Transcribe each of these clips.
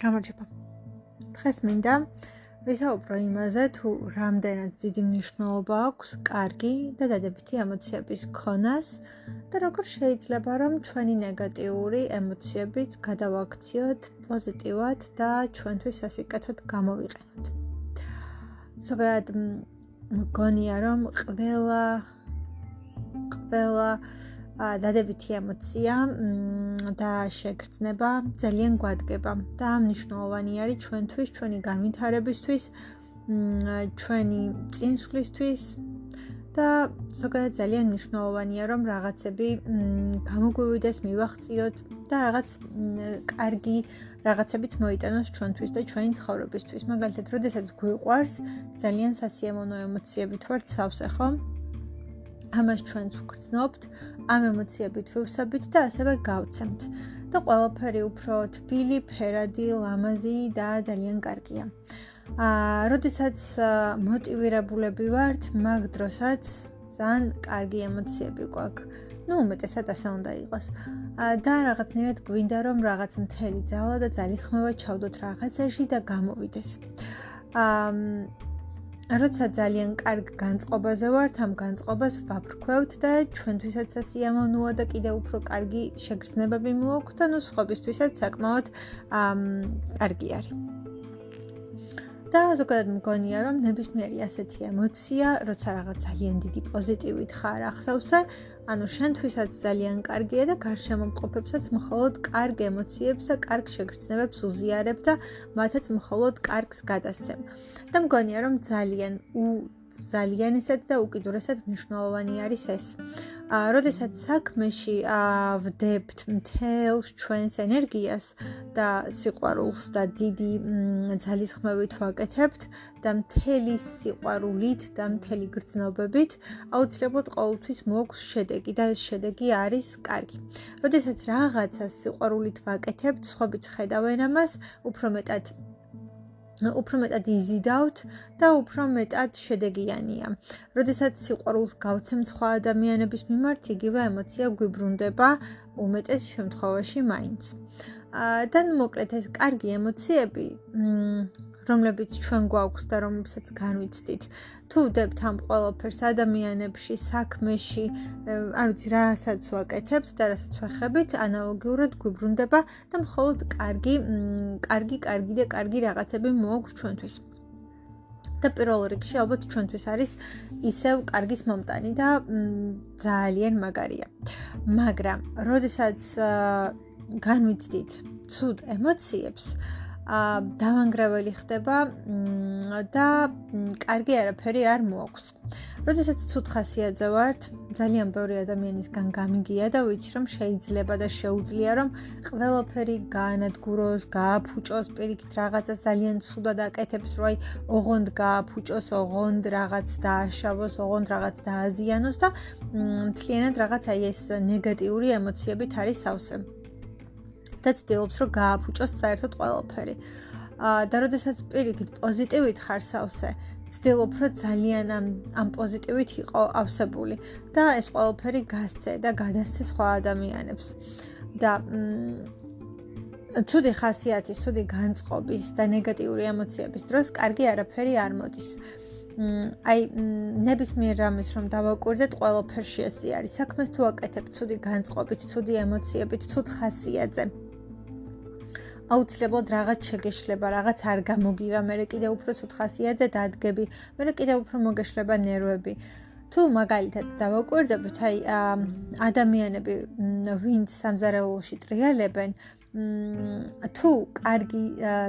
გამარჯობა. დღეს მინდა ვისაუბრო იმაზე, თუ რამდენად დიდი მნიშვნელობა აქვს კარგი და დადებითი ემოციების ქონას და როგორ შეიძლება რომ ჩვენი ნეგატიური ემოციებიც გადავაქციოთ პოზიტივად და ჩვენთვის სასიკეთოდ გამოვიყენოთ. ზოგადად მგონია რომ ყველა ყველა დადებითი ემოცია და შეგრძნება ძალიან გვადგება და მნიშვნელოვანი არის ჩვენთვის, ჩვენი განვითარებისთვის, ჩვენი წინსვლისთვის და ზოგადად ძალიან მნიშვნელოვანია რომ რაღაცები გამოგვივიდეს, მივახციოთ და რაღაც კარგი რაღაცებიც მოიტანოს ჩვენთვის და ჩვენი ცხოვრებისთვის. მაგალითად, როდესაც გვიყვარს ძალიან სასიამოვნო ემოციები თვართ სავსე, ხო? ამას ჩვენც ვგრძნობთ, ამ ემოციებით ვივსებით და ასევე გავცემთ. და ყველაფერი უფრო თბილი, ფერადი, ლამაზი და ძალიან კარგია. აა, როდესაც მოტივირებულები ვართ, მაგ დროსაც ძალიან კარგი ემოციები გვაქვს. ну, უმეტესად ასე უნდა იყოს. აა და რაღაცნაირად გვინდა რომ რაღაც მთელი ძალა და ძალისხმევა ჩავდოთ რაღაცაში და გამოვიდეს. აა როცა ძალიან კარგ განწყობაზე ვართ, ამ განწყობას ვაფრქვევთ და ჩვენთვისაც ასიამოვნოა და კიდევ უფრო კარგი შეგრძნებები მოაქვს და ნუ სხვებისთვისაც საკმაოდ ამ კარგი არის. და ზოგადად მგონია რომ ნებისმიერი ასეთი ემოცია, როცა რაღაც ძალიან დიდი პოზიტივით ხარ ახსავსე, ანუ შენთვისაც ძალიან კარგია და გარშემო მყოფებსაც მხოლოდ კარგ ემოციებს და კარგ შეგრძნებებს უზიარებ და მათაც მხოლოდ კარგს გადასცემ. და მგონია რომ ძალიან ძალიან ისეთ და უკიდურესად მნიშვნელოვანი არის ეს. აა, როდესაც საქმეში აა ვდებთ მთელ ჩვენს ენერგიას და სიყვარულს და დიდი ძალისხმევით ვაკეთებთ და მთელი სიყვარულით და მთელი გრძნობებით, აუცილებლად ყოველთვის მოაქვს შედეგი და ეს შედეგი არის კარგი. როდესაც რაღაცას სიყვარულით ვაკეთებთ, ხობიც ხედავენ ამას, უფრო მეტად უფრო მეტად იზიდავთ და უფრო მეტად შედეგიანია. როდესაც სიყვარულს გავცემ სხვა ადამიანების მიმართ, იგივე ემოცია გვიბრუნდება უმეტეს შემთხვევაში მაინც. აა და მოკლედ ეს კარგი ემოციები, მ რომლებიც ჩვენ გვაქვს და რომლებსაც განვიცდით. თუ ვდებთ ამ ყველაფერს ადამიანებში, საქმეში, არ ვიცი, რასაც ვაკეთებთ და რასაც ვახებით, ანალოგიურად გვიბრუნდება და მხოლოდ კარგი, კარგი, კარგი და კარგი რაღაცები მოაქვს ჩვენთვის. და პირველ რიგში ალბათ ჩვენთვის არის ისევ კარგის მომტანი და ძალიან მაგარია. მაგრამ, როდესაც განვიცდით ცუდ ემოციებს, დავანგრეველი ხდება და კარგი არაფერი არ მოაქვს. როდესაც ცუდ ხასიათზე ვართ, ძალიან ბევრი ადამიანისგან გამიგია და ვიცი რომ შეიძლება და შეუძლია რომ ყველაფერი გაანადგუროს, გააფუჭოს, პირიქით რაღაცას ძალიან ცუდად აკეთებს, რომ აი ოღონდ გააფუჭოს, ოღონდ რაღაც დააშავოს, ოღონდ რაღაც დააზიანოს და მთლიანად რაღაც აი ეს ნეგატიური ემოციებით არის სავსე. და ცდილობს რომ გააფუჭოს საერთოდ ყველაფერი. აა და როდესაც პირიქით პოზიტივით ხარ სავსე, ცდილობ რომ ძალიან ამ ამ პოზიტივით იყო ავსებული და ეს ყველაფერი გასცე და გადასცე სხვა ადამიანებს. და ცუდი ხასიათის, ცუდი განწყობის და ნეგატიური ემოციების დროს კარგი არაფერი არ მოდის. აი ნებისმიერ რამეს რომ დავაკვირდეთ ყველაფერში ესე არის. საქმეს თუ აკეთებ ცუდი განწყობით, ცუდი ემოციებით, ცუდ ხასიათზე. აუცილებლად რაღაც შეგეშლება, რაღაც არ გამოგივა, მე კიდე უფრო ცუთხასიათზე დადგები, მე კიდე უფრო მოგეშლება ნერვები. თუ მაგალითად დავაკვირდებით, აი ადამიანები ვინც სამზარეულოში ტრიალებენ, თუ კარგი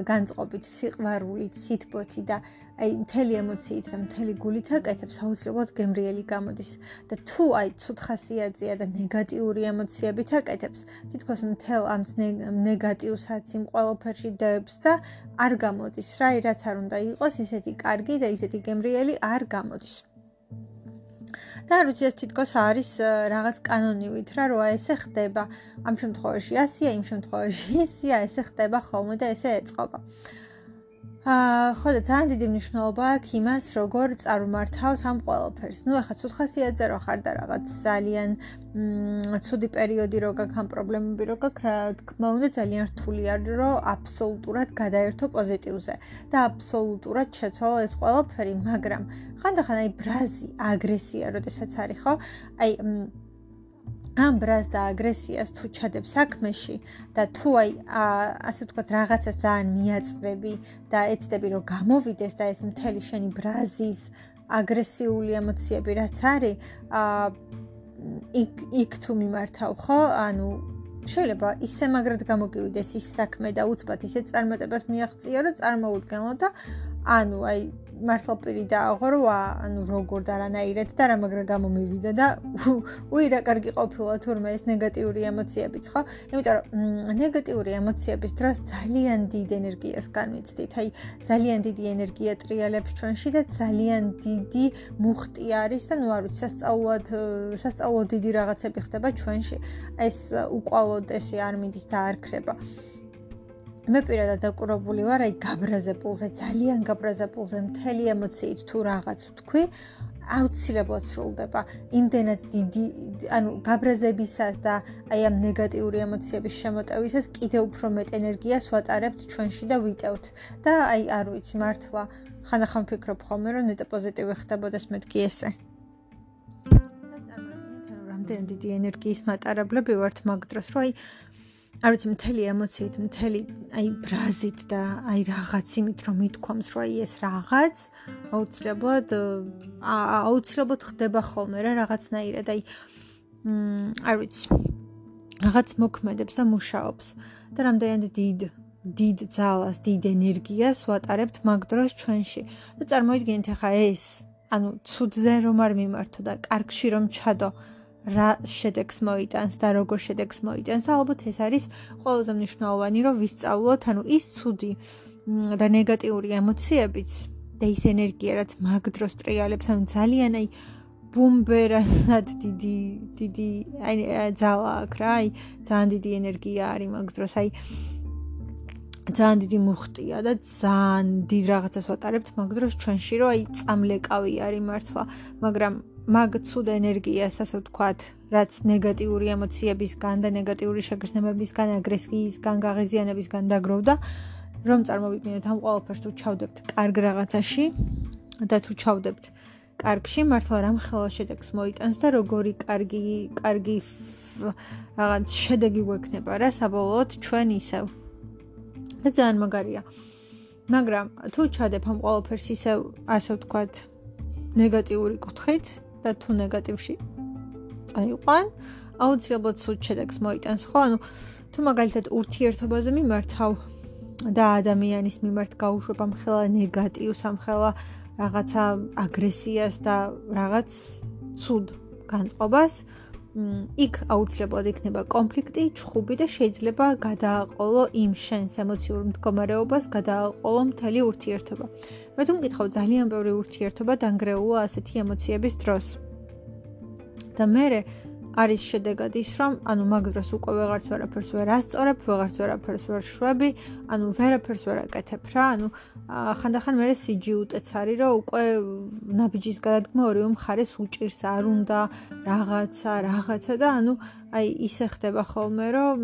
განწყობით, სიყვარულით, სითბოთი და აი მთელი ემოციით და მთელი გულით აკეთებს, აუცილებლად გემრიელი გამოდის. და თუ აი ცუთხასიათზეა და ნეგატიური ემოციებით აკეთებს, თითქოს მთელ ამ ნეგატივსაც იმ ყველაფერში დებს და არ გამოდის. რა, რაც არ უნდა იყოს, ისეთი კარგი და ისეთი გემრიელი არ გამოდის. და არ ვიცი ეს თითქოს არის რაღაც კანონივით რა როა ესე ხდება. ამ შემთხვევაში ასია იმ შემთხვევაში ისია ესე ხდება ხოლმე და ესე ეწყობა ხო და ძალიან დიდი მნიშვნელობა აქვს იმას, როგორ წარმართავთ ამ ყველაფერს. ნუ ახლა ცუდ ხასიათზე რო ხარ და რაღაც ძალიან მ ცუდი პერიოდი რო გაქვს ამ პრობლემები რო გაქვს, რა თქმა უნდა ძალიან რთული არის რომ აბსოლუტურად გადაერთო პოზიტივზე და აბსოლუტურად შეცვალო ეს ყველაფერი, მაგრამ ხანდახან აი ბრაზი, აგრესია, როდესაც არის ხო? აი ამ ბრაზ და აგრესიას თუ ჩადებ საქმეში და თუ აი ასე ვთქვათ რაღაცას ძალიან მიაწვევი და ეცდები რომ გამოვიდეს და ეს მთელი შენი ბრაზის აგრესიული ემოციები რაც არის აა იქ იქ თუ მიმართავ ხო? ანუ შეიძლება ისე მაგრად გამოგივიდეს ის საქმე და უცბად ისე წარმატებას მიაღწია რომ წარმოუდგენლო და ანუ აი მართლა პირი დააღო რომ ანუ როგორ და რანაირად და რა მაგრა გამომივიდა და უი რა კარგი ყოფილა თურმე ეს ნეგატიური ემოციებიც ხო? იმიტომ რომ ნეგატიური ემოციების დროს ძალიან დიდ ენერგიას განვიცდით. აი ძალიან დიდი ენერგია ტრიალებს ჩვენში და ძალიან დიდი მუხტი არის და ნუ არ ვიცი სასწაულად სასწაულად დიდი რაღაცები ხდება ჩვენში. ეს უკვალოდ ესე არ მიდის და არ ქრება. მე პირადად დაკურებული ვარ აი გაბრაზებულზე, ძალიან გაბრაზებულზე, მთელი ემოციით თუ რაღაც ვთქვი, აუცილებლად სრულდება. იმდენად დიდი, ანუ გაბრაზებისას და აი ამ ნეგატიური ემოციების შემოტევისას კიდე უფრო მეტ ენერგიას ვატარებთ ჩვენში და ვიტევთ. და აი არ ვიცი, მართლა ხანდახან ვფიქრობ ხოლმე, რომ ნეტა პოზიტივი ხდებოდეს მეთქი ესე. და წარმოგიდგენთ, ანუ რამდენი დიდი ენერგიის მატარებლები ვართ მაგ დროს, რომ აი არ ვიცი მთელი ემოციით, მთელი აი ბრაზით და აი რაღაც იმით რომ მithქვამს რომ აი ეს რაღაც აუცილებლად აუცილებლად ხდება ხოლმე რა რაღაცნაირად აი მ არ ვიცი რაღაც მოქმედებს და მუშაობს და რამდენად დიდ დიდ ძალას, დიდ ენერგიას ვატარებთ მაგ დროს ჩვენში. და წარმოიდგინეთ ახლა ეს, ანუ ცუდზე რომ არ მიმართო და კარგში რომ ჩადო, რა შედეგს მოიტანს და როგორ შედეგს მოიტანს. ალბათ ეს არის ყველაზე მნიშვნელოვანი, რომ ვისწავლოთ, ანუ ის ცუდი და ნეგატიური ემოციებიც და ის ენერგია, რაც მაგ დროს ტრიალებს, ანუ ძალიან აი ბუმბერასად დიდი დიდი აი ძალა აქვს რა, აი ძალიან დიდი ენერგია არის მაგ დროს, აი ძალიან დიდი მუხტია და ძალიან დიდ რაღაცას ვატარებთ მაგ დროს ჩვენში, რომ აი წამლეკავი არის მართლა, მაგრამ მაგ ცუდ ენერგიას, ასე ვთქვათ, რაც ნეგატიური ემოციებისგან და ნეგატიური შეგრძნებებისგან, აგრესიისგან, გაღიზიანებისგან დაგროვდა, რომ წარმოვიდგინოთ ამ ყველაფერს თუ ჩავდებთ კარგ რაღაცაში და თუ ჩავდებთ კარგში, მართლა რამ ხელა შედეგს მოიტანს და როგორი კარგი, კარგი რაღაც შედეგი გვექნება რა საბოლოოდ ჩვენ ისევ. და ძალიან მაგარია. მაგრამ თუ ჩადებ ამ ყველაფერს ისევ, ასე ვთქვათ, ნეგატიური კუთხით, და თუ ნეგატივში წაიყვან, აუცილებლად სულ შედეგს მოიტანს, ხო? ანუ თუ მაგალითად ურთიერთობაზე მიმართავ და ადამიანის მიმართ გაუშვებ ამ ხელა ნეგატივს, ამ ხელა რაღაცა აგრესიას და რაღაც ცუდ განწყობას, იქ აუცილებლად იქნება კონფლიქტი, ჩხუბი და შეიძლება გადააყოლო იმ შენს ემოციურ მდგომარეობას, გადააყოლო მთელი ურთიერთობა. მე თუ მკითხავ ძალიან ბევრი ურთიერთობა დანგრეულა ასეთი ემოციების დროს. და მე არის შედეგად ის, რომ ანუ მაგ დროს უკვე ვეღარც ვერაფერს ვერ ასწორებ, ვეღარც ვერაფერს ვერ შვები, ანუ ვერაფერს ვერ აკეთებ რა, ანუ ხანდახან მე სიჯიუტეც არის, რომ უკვე ნაბიჯის გადადგმა ორივე მხარეს უჭირს, არ უნდა რაღაცა, რაღაცა და ანუ აი ისე ხდება ხოლმე, რომ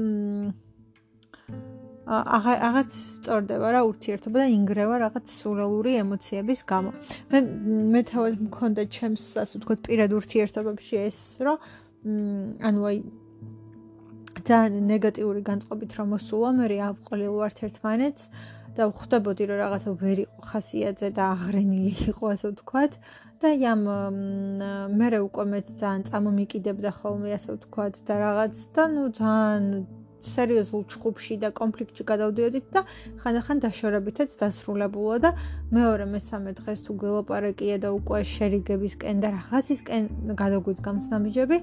აა რაღაც სწორდება რა ურთიერთობა და ინგრევა რაღაც სურელური ემოციების გამო. მე მე თავად მქონდა ჩემს ასე ვთქვათ პირად ურთიერთობებში ეს, რომ ანუ აი ძალიან ნეგატიური განწყობით რომ მოსულა მე ავყოლილ ვართ ერთმანეთს და ხვდებოდი რომ რაღაცა ვერ იყო ხასიათზე და აღრენილი იყო ასე ვთქვათ. და ამ მე უკვე მეც ძალიან წამომიკიდებდა ხოლმე ასე ვთქვათ და რაღაც. და ნუ ძალიან სერიოზულ ჩხუბში და კონფლიქტში გადავდიოდით და ხანდახან დაშორებითაც დასრულებულა და მეორე მესამე დღეს თუ გელოპარაკია და უკვე შერიგებისკენ და რაღაცისკენ გადაგვიდგამს ნამიჯები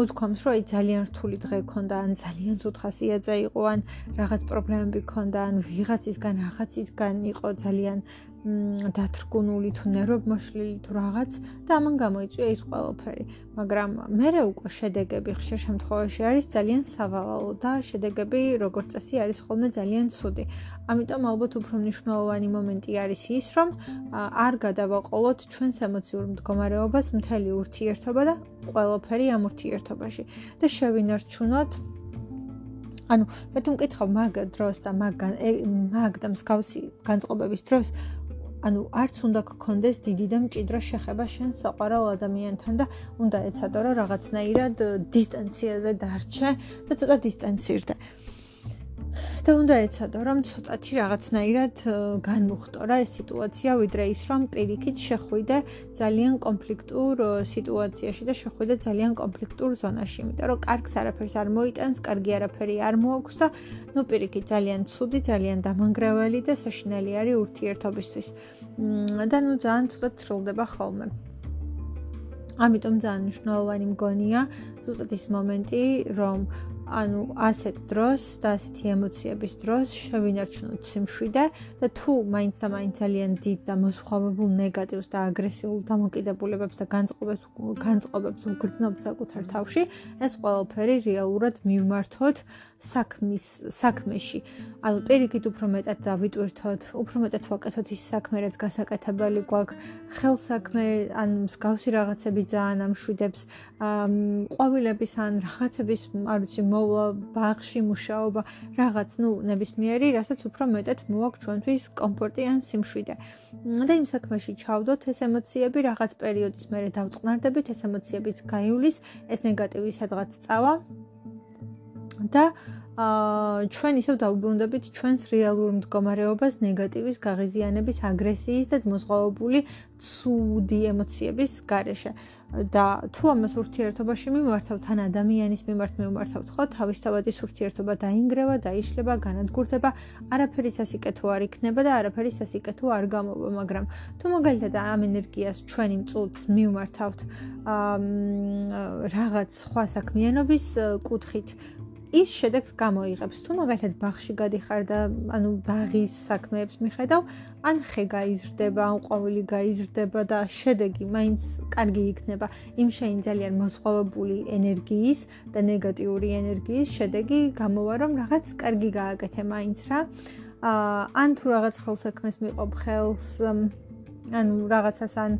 უთქვამს, რომ აი ძალიან რთული დღე გქონდა, ან ძალიან ცუთხასიათზე იყო, ან რაღაც პრობლემები გქონდა, ან ვიღაცისგან, რაღაცისგან იყო ძალიან დათრგუნული თუ ნერვმოშლილი თუ რაღაც და ამან გამოიწვია ის ყველაფერი. მაგრამ მე უკვე შედეგები ხშირ შემთხვევაში არის ძალიან სავალალო და შედეგები როგორც წესი არის ხოლმე ძალიან ცუდი. ამიტომ ალბათ უფრო მნიშვნელოვანი მომენტი არის ის, რომ არ გადავაყოლოთ ჩვენს ემოციურ მდგომარეობას მთელი ურთიერთობა და ყველაფერი ამ ურთიერთობაში და შევინარჩუნოთ ანუ მე თუ მკითხავ მაგ დროს და მაგ მაგ და მსგავსი განწყობების დროს ანუ არც უნდა გქონდეს დიდი და მჭიდრო შეხება შენ საყვარელ ადამიანთან და უნდა ეცადო რომ რაღაცნაირად დისტანციაზე დარჩე და ცოტა დისტანცირდე. და უნდა ეცადო რომ ცოტათი რაღაცნაირად განმუხტო რა ეს სიტუაცია ვიდრე ის რომ პირიქით შეხვიდე ძალიან კონფლიქტურ სიტუაციაში და შეხვიდე ძალიან კონფლიქტურ ზონაში იმიტომ რომ კარგს არაფერს არ მოიტანს კარგი არაფერი არ მოაქვს და ნუ პირიქით ძალიან ცუდი ძალიან დამანგრეველი და საშინელი არის ურთიერთობისთვის. და ნუ ძალიან ცუდად ცრულდება ხოლმე. ამიტომ ძალიან მნიშვნელოვანი მგონია ზუსტად ის მომენტი რომ ანუ ასეთ დროს და ასეთი ემოციების დროს შევინარჩუნოთ სიმშვიდე და თუ მაინც და მაინც ძალიან დიდ და მოსხვავებულ ნეგატივს და აგრესიულ დამოკიდებულებებს და განწყობებს განწყობებს უგრძნობთ საკუთარ თავში, ეს ყველაფერი რეალურად მივმართოთ საქმის საქმეში. ანუ პირიქით უფრო მეტად დავიტვირთოთ, უფრო მეტად ვაკეთოთ ის საქმე, რაც გასაკეთებელი გვაქვს, ხელსაქმე ან მსგავსი რაღაცები ძალიან ამშვიდებს, ყვავილების ან რაღაცების, არ ვიცი, მოვლა ბაღში მუშაობა რაღაც ნუ ნებისმიერი რასაც უფრო მეტად მოაქვს ჩვენთვის კომფორტი ან სიმშვიდე. და იმ საქმეში ჩავდოთ ეს ემოციები რაღაც პერიოდის მერე დავწყნარდებით ეს ემოციებიც გაივლის ეს ნეგატივი სადღაც წავა. და აა ჩვენ ისევ დაუბრუნდებით ჩვენს რეალურ მდგომარეობას ნეგატივის, გაღიზიანების, აგრესიის და მოზღვავებული ცუდი ემოციების გარეშე. და თუ ამას ურთიერთობაში მიმართავთ, თან ადამიანის მიმართ მიმართავთ, ხო, თავისთავად ის ურთიერთობა დაინგრევა, დაიშლება, განადგურდება, არაფერი სასიკეთო არ იქნება და არაფერი სასიკეთო არ გამოვა, მაგრამ თუ მაგალითად ამ ენერგიას ჩვენი მწუთს მიმართავთ აა რაღაც სხვა საქმიანობის კუთხით ის შედეგს გამოიღებს. თუ მაგალითად ბაღში გადიხარ და ანუ ბაღის საქმეებს მიხედავ, ან ხე გაიზრდება, ან ყვავილი გაიზრდება და შედეგი მაინც კარგი იქნება. იმ შეინ ძალიან მოსხოვებული ენერგიის და ნეგატიური ენერგიის შედეგი გამოვა, რომ რაღაც კარგი გააკეთე მაინც რა. აა ან თუ რაღაც ხელსაქმეს მიყვებ ხელს, ანუ რაღაცას ან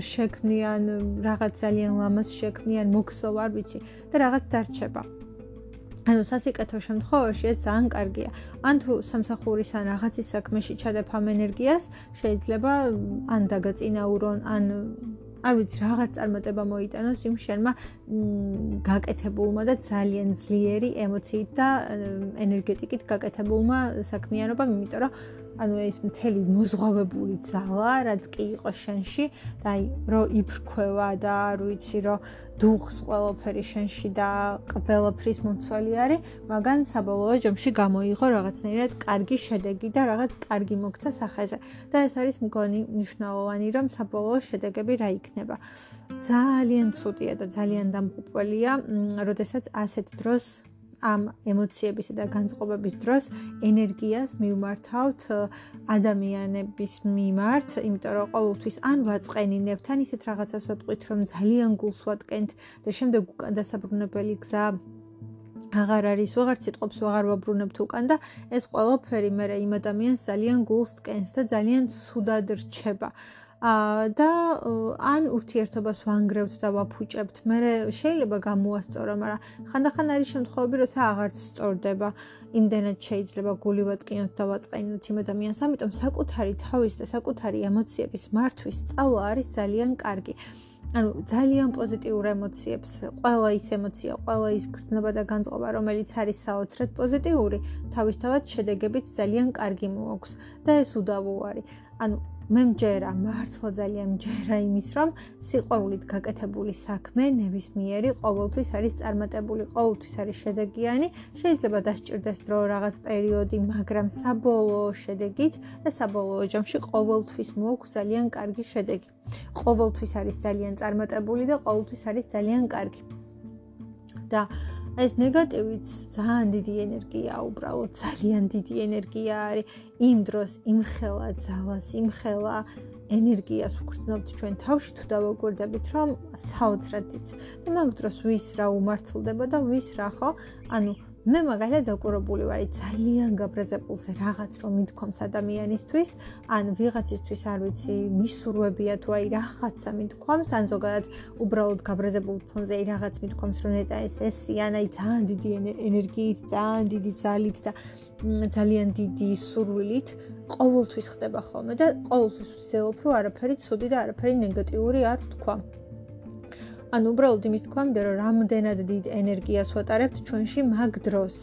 შექმნიან რაღაც ძალიან ლამას შექმნიან მოქსოვ არ ვიცი და რაღაც დარჩება. ანუ სასიკეთო შემთხვევაში ეს ძალიან კარგია. ან თუ სამსახურის ან რაღაცის საქმეში ჩადებ ამ ენერგიას, შეიძლება ან დაგაწინაურონ, ან არ ვიცი, რაღაც წარმატება მოიტანოს იმ შენმა გაკეთებულმა და ძალიან ძლიერი ემოციით და ენერგეტიკით გაკეთებულმა საქმიანობამ, იმიტომ რომ ანუ ეს მთელი მოზღვავებული ძალა, რაც კი იყო შენში და აი რო იფრქვევა და არ ვიცი რომ დუხს ყველაფერი შენში და ყველაფრის მომცველი არის, მაგან საბოლოო ჯამში გამოიღო რაღაცნაირად კარგი შედეგი და რაღაც კარგი მოგცა სახეზე. და ეს არის მგონი მნიშვნელოვანი, რომ საბოლოო შედეგები რა იქნება. ძალიან ცუდია და ძალიან დამღუპველია, როდესაც ასეთ დროს ამ ემოციებისა და განწყობების დროს ენერგიას მივმართავთ ადამიანების მიმართ, იმიტომ რომ ყოველთვის ან ვაწყენინებთ, ან ისეთ რაღაცას ვატყვით, რომ ძალიან გულს ვატკენთ და შემდეგ უკან დასაბრუნებელი გზა აღარ არის, ვაღარ სიტყვებს ვაღარ ვაბრუნებთ უკან და ეს ყველაფერი მე იმ ადამიანს ძალიან გულს ტკენს და ძალიან ცუდად რჩება. და ან ურთიერთობას ვანგრევთ და ვაფუჭებთ. მე შეიძლება გამოასწორო, მაგრამ ხანდახან არის შემთხვევები, როცა აღარც სწორდება. იმდენად შეიძლება გულივატკინოთ და ვაწყენოთ იმ ადამიანს, ამიტომ საკუთარი თავის და საკუთარი ემოციების მართვის სწავლა არის ძალიან კარგი. ანუ ძალიან პოზიტიურ ემოციებს, ყველა ის ემოცია, ყველა ის გრძნობა და განწყობა, რომელიც არის საოცრად პოზიტიური, თავისთავად შედეგებით ძალიან კარგი მოაქვს და ეს უდავო არის. ანუ მე მჯერა, მართლა ძალიან მჯერა იმის, რომ სიყვარულით გაკეთებული საქმე ნებისმიერი ყოველთვის არის წარმატებული, ყოველთვის არის შედეგიანი. შეიძლება დასჭირდეს დრო რაღაც პერიოდი, მაგრამ საბოლოო შედეგით და საბოლოო ჯამში ყოველთვის მოაქვს ძალიან კარგი შედეგი. ყოველთვის არის ძალიან წარმატებული და ყოველთვის არის ძალიან კარგი. და ეს ნეგატივიც ძალიან დიდი ენერგია უბრალოდ ძალიან დიდი ენერგია არის. იმ დროს იმხელა ძალას იმხელა ენერგიას უგრძნობთ ჩვენ თავში თუ დავაგვერდებით რომ საოცრად იც და მაგ დროს ვის რა უმართლდება და ვის რა ხო? ანუ მე მაგალითად დაკურებული ვარ ძალიან გაბრაზებულზე რაღაც რომ მithkoms ადამიანისთვის ან ვიღაცისთვის არ ვიცი მისურვებია თუ აი რაღაცა მithkoms ან ზოგადად უბრალოდ გაბრაზებულ ფონზე აი რაღაც მithkoms რომ ნეტა ეს ესი ან აი ძალიან დიდი ენერგიით ძალიან დიდი ძალით და ძალიან დიდი სურვილით ყოველთვის ხდება ხოლმე და ყოველთვის ვცდილობ რომ არაფერი ცუდი და არაფერი ნეგატიური არ თქვა ანუ უბრალოდ იმის თქვამდე რომ რამდენად დიდ ენერგიას ვატარებთ ჩვენში მაგ დროს.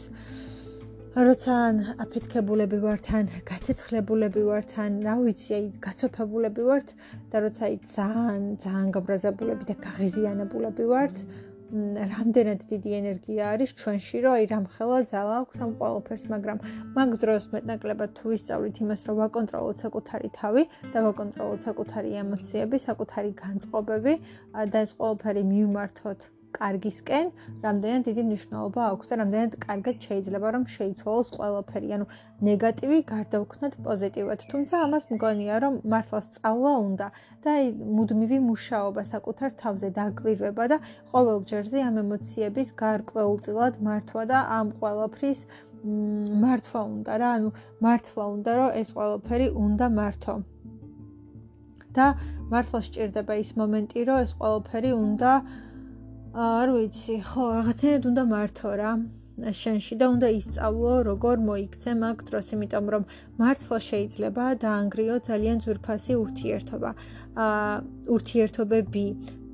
როცა აფეთქებულები ვართ ან გაცეცხლებულები ვართ ან რა ვიცი აი გაცოფებულები ვართ და როცა აი ძალიან ძალიან გაბრაზებულები და გაღიზიანებულები ვართ რამდენად დიდი ენერგია არის ჩვენში, რომ აი რამხელა ძალა აქვს ამ ყველაფერს, მაგრამ მაგ დროს მეტნაკლებად თუ ვისწავლით იმას, რომ ვაკონტროლოთ საკუთარი თავი და ვაკონტროლოთ საკუთარი ემოციები, საკუთარი განწყობები და ეს ყველაფერი მივმართოთ კარგისკენ, რამდენად დიდი მნიშვნელობა აქვს და რამდენად კარგად შეიძლება რომ შეიცვალოს ყველაფერი, ანუ ნეგატივი გარდაუქმნათ პოზიტივად. თუმცა ამას მგონია რომ მართლა სწავლა უნდა და მუდმივი მუშაობა საკუთარ თავზე დააკვირვება და ყოველ ჯერზე ამ ემოციების გარკვეულწილად მართვა და ამ ყველაფრის მართვა უნდა რა, ანუ მართლა უნდა რომ ეს ყველაფერი უნდა მართო. და მართლა სჭირდება ის მომენტი, რომ ეს ყველაფერი უნდა არ ვიცი, ხო, რაღაცნაირად უნდა მართო რა. შენში და უნდა ისწავლო როგორ მოიქცე მაგ დროს, იმიტომ რომ მართლა შეიძლება დაანგრიო ძალიან ძვირფასი ურთიერთობა. აა ურთიერთობები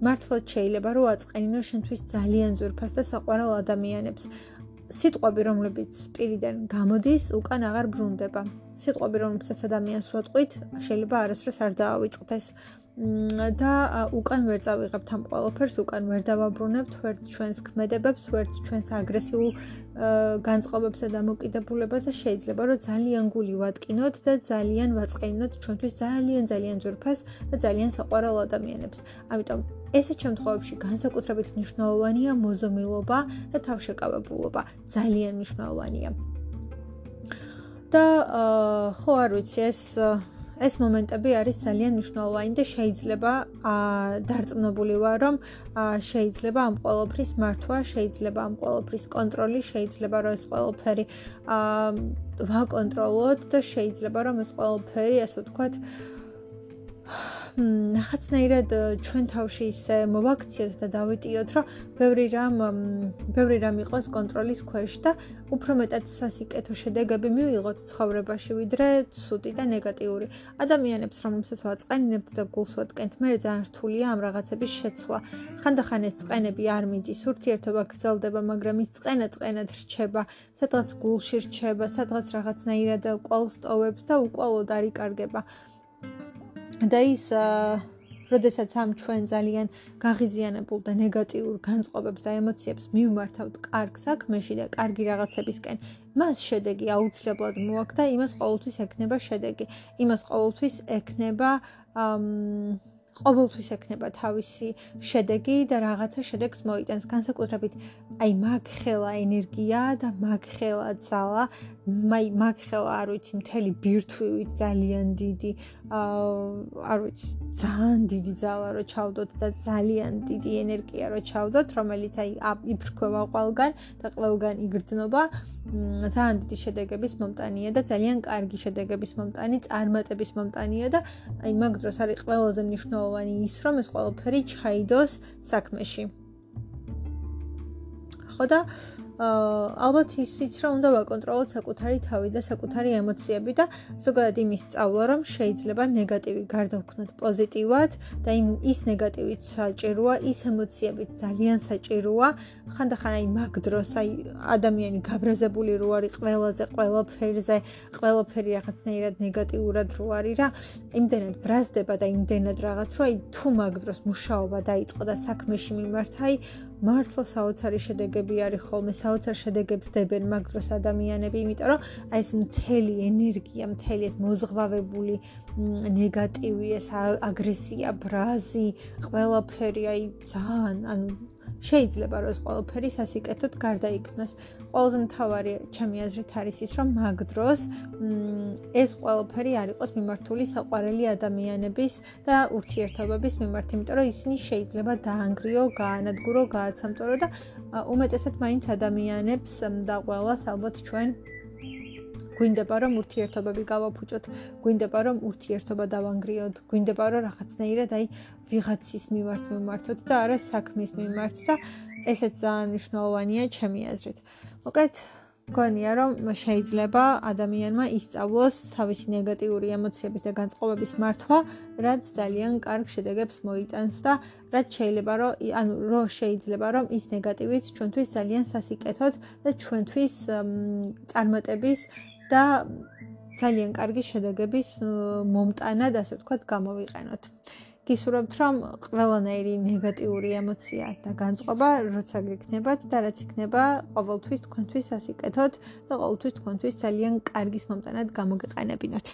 მართლა შეიძლება რომ აწყენინო შენთვის ძალიან ძვირფას და საყვარელ ადამიანებს. სიტყვები, რომლებიც სპირიდან გამოდის, უკან აღარ ბრუნდება. სიტყვები, რომლებსაც ადამიანს უატყვით, შეიძლება არასდროს არ დაავიწყდეს. და უკან ვერ წავიღებთ ამ ყველაფერს, უკან ვერ დავაბრუნებთ ვერც ჩვენს ქმედებებს, ვერც ჩვენს აგრესიულ განწყობებს და დამოკიდებულებას და შეიძლება რომ ძალიან გული ვატკინოთ და ძალიან ვაწყენინოთ ჩვენთვის ძალიან ძალიან ძვირფას და ძალიან საყვარელ ადამიანებს. ამიტომ ესეთ შემთხვევებში განსაკუთრებით მნიშვნელოვანია მოზომილობა და თავშეკავებულობა. ძალიან მნიშვნელოვანია. და ხო არ ვიცი ეს ეს მომენტები არის ძალიან მნიშვნელოვანი და შეიძლება დარწმუნებული ვარ რომ შეიძლება ამ ყოველფრის მართვა, შეიძლება ამ ყოველფრის კონტროლი, შეიძლება რომ ეს ყოველფერი ვაკონტროლოთ და შეიძლება რომ ეს ყოველფერი ასე ვთქვათ ნახაცნაირად ჩვენ თავში ისე მოვაქციოთ და დავიტიოთ, რომ ბევრი რამ ბევრი რამ იყოს კონტროლის ქვეშ და უფრო მეტად სასიკეთო შედეგები მივიღოთ ცხოვრებაში, ვიდრე ცუდი და ნეგატიური. ადამიანებს, რომლებსაც ვაწყენინებთ და გულს ვატკენთ, მე ძალიან რთულია ამ რაღაცების შეცვლა. ხანდახან ეს წყენები არ მიდის, ურთიერთობა გრძელდება, მაგრამ ის წყენა წყენად რჩება, სადღაც გულში რჩება, სადღაც რაღაცნაირად ყოლს ტოვებს და უკვალოდ არ იკარგება. და ის როდესაც ამ ჩვენ ძალიან გაღიზიანებულ და ნეგატიურ განწყობებს და ემოციებს მივმართავთ კარგ საქმეში და კარგი რაღაცებისკენ, მას შედეგი აუცილებლად მოაქვს და იმას ყოველთვის ექნება შედეგი. იმას ყოველთვის ექნება აა ყოველთვის ექნება თავისი შედეგი და რაღაცა შედეგს მოიტანს. განსაკუთრებით აი მაგხელა ენერგია და მაგხელა ძალა. აი მაგხელა არ ვიცი მთელი ბირთვივით ძალიან დიდი. არ ვიცი ძალიან დიდი ძალა რო ჩავდოთ და ძალიან დიდი ენერგია რო ჩავდოთ რომელიც აი იფრქვევა ყველგან და ყველგან იგრძნობა ძალიან დიდი შედეგების მომტანია და ძალიან კარგი შედეგების მომტანი, წარმატების მომტანია და აი მაგ დროს არის ყველაზე მნიშვნელოვანი ის, რომ ეს ყველაფერი ჩაიდოს საქმეში. ხო და ალბათ ისიც რომ უნდა ვაკონტროლოთ საკუთარი თავი და საკუთარი ემოციები და ზოგადად იმის სწავლა რომ შეიძლება ნეგატივი გარდაუქმნათ პოზიტივად და იმ ის ნეგატივიც საჭიროა, ის ემოციებიც ძალიან საჭიროა. ხანდახან აი მაგ დროს აი ადამიანი გაბრაზებული რო არის ყველაზე ყველაფერზე, ყველაფერი რაღაცნაირად ნეგატიურად რო არის რა, იმდენად ბრაზდება და იმდენად რაღაც რო აი თუ მაგ დროს მუშაობა დაიწყო და საქმეში მიმართა აი მართლა საოცარი შედეგები არის ხოლმე, საოცარ შედეგებს დებენ მაგ დროს ადამიანები, იმიტომ რომ აი ეს მთელი ენერგია, მთელი ეს მოზღვავებული ნეგატივი, ეს აგრესია, ბრაზი, ყველაფერი აი ძალიან, ანუ შეიძლება რომ ეს ყველაფერი სასიკეთოდ გარდაიქმნას. ყველაზე მთავარი ჩემი აზრით არის ის, რომ მაგ დროს ეს ყველაფერი არ იყოს მიმართული საყვარელი ადამიანების და ურთიერთობების მიმართ, იმიტომ რომ ისინი შეიძლება დაანგრიო, გაანადგურო, გააცამწორო და უმეტესად მაინც ადამიანებს და ყველას ალბათ ჩვენ გვინდება რომ ურთიერთობები გავაფუჭოთ, გვინდება რომ ურთიერთობა დავანგრიოთ, გვინდება რომ რაღაცნაირად აი ვიღაცის მიმართ მიმართოთ და არა საქმის მიმართ და ესეც ძალიან მნიშვნელოვანია ჩემი აზრით. მოკლედ გონია რომ შეიძლება ადამიანმა ისწავლოს თავისი ნეგატიური ემოციების და განწყობების მართვა, რაც ძალიან კარგ შედეგებს მოიტანს და რაც შეიძლება რომ ანუ რო შეიძლება რომ ის ნეგატივიც ჩვენთვის ძალიან სასიკეთოდ და ჩვენთვის წარმატების და ძალიან კარგი შედეგების მომტანად, ასე ვთქვათ, გამოვიყენოთ. გისურვებთ, რომ ყველანაირი ნეგატიური ემოცია და განწყობა, როცა გექნებათ და რაც იქნება, ყოველთვის თქვენთვის სასიკეთოდ და ყოველთვის თქვენთვის ძალიან კარგის მომტანად გამოგეყენებინოთ.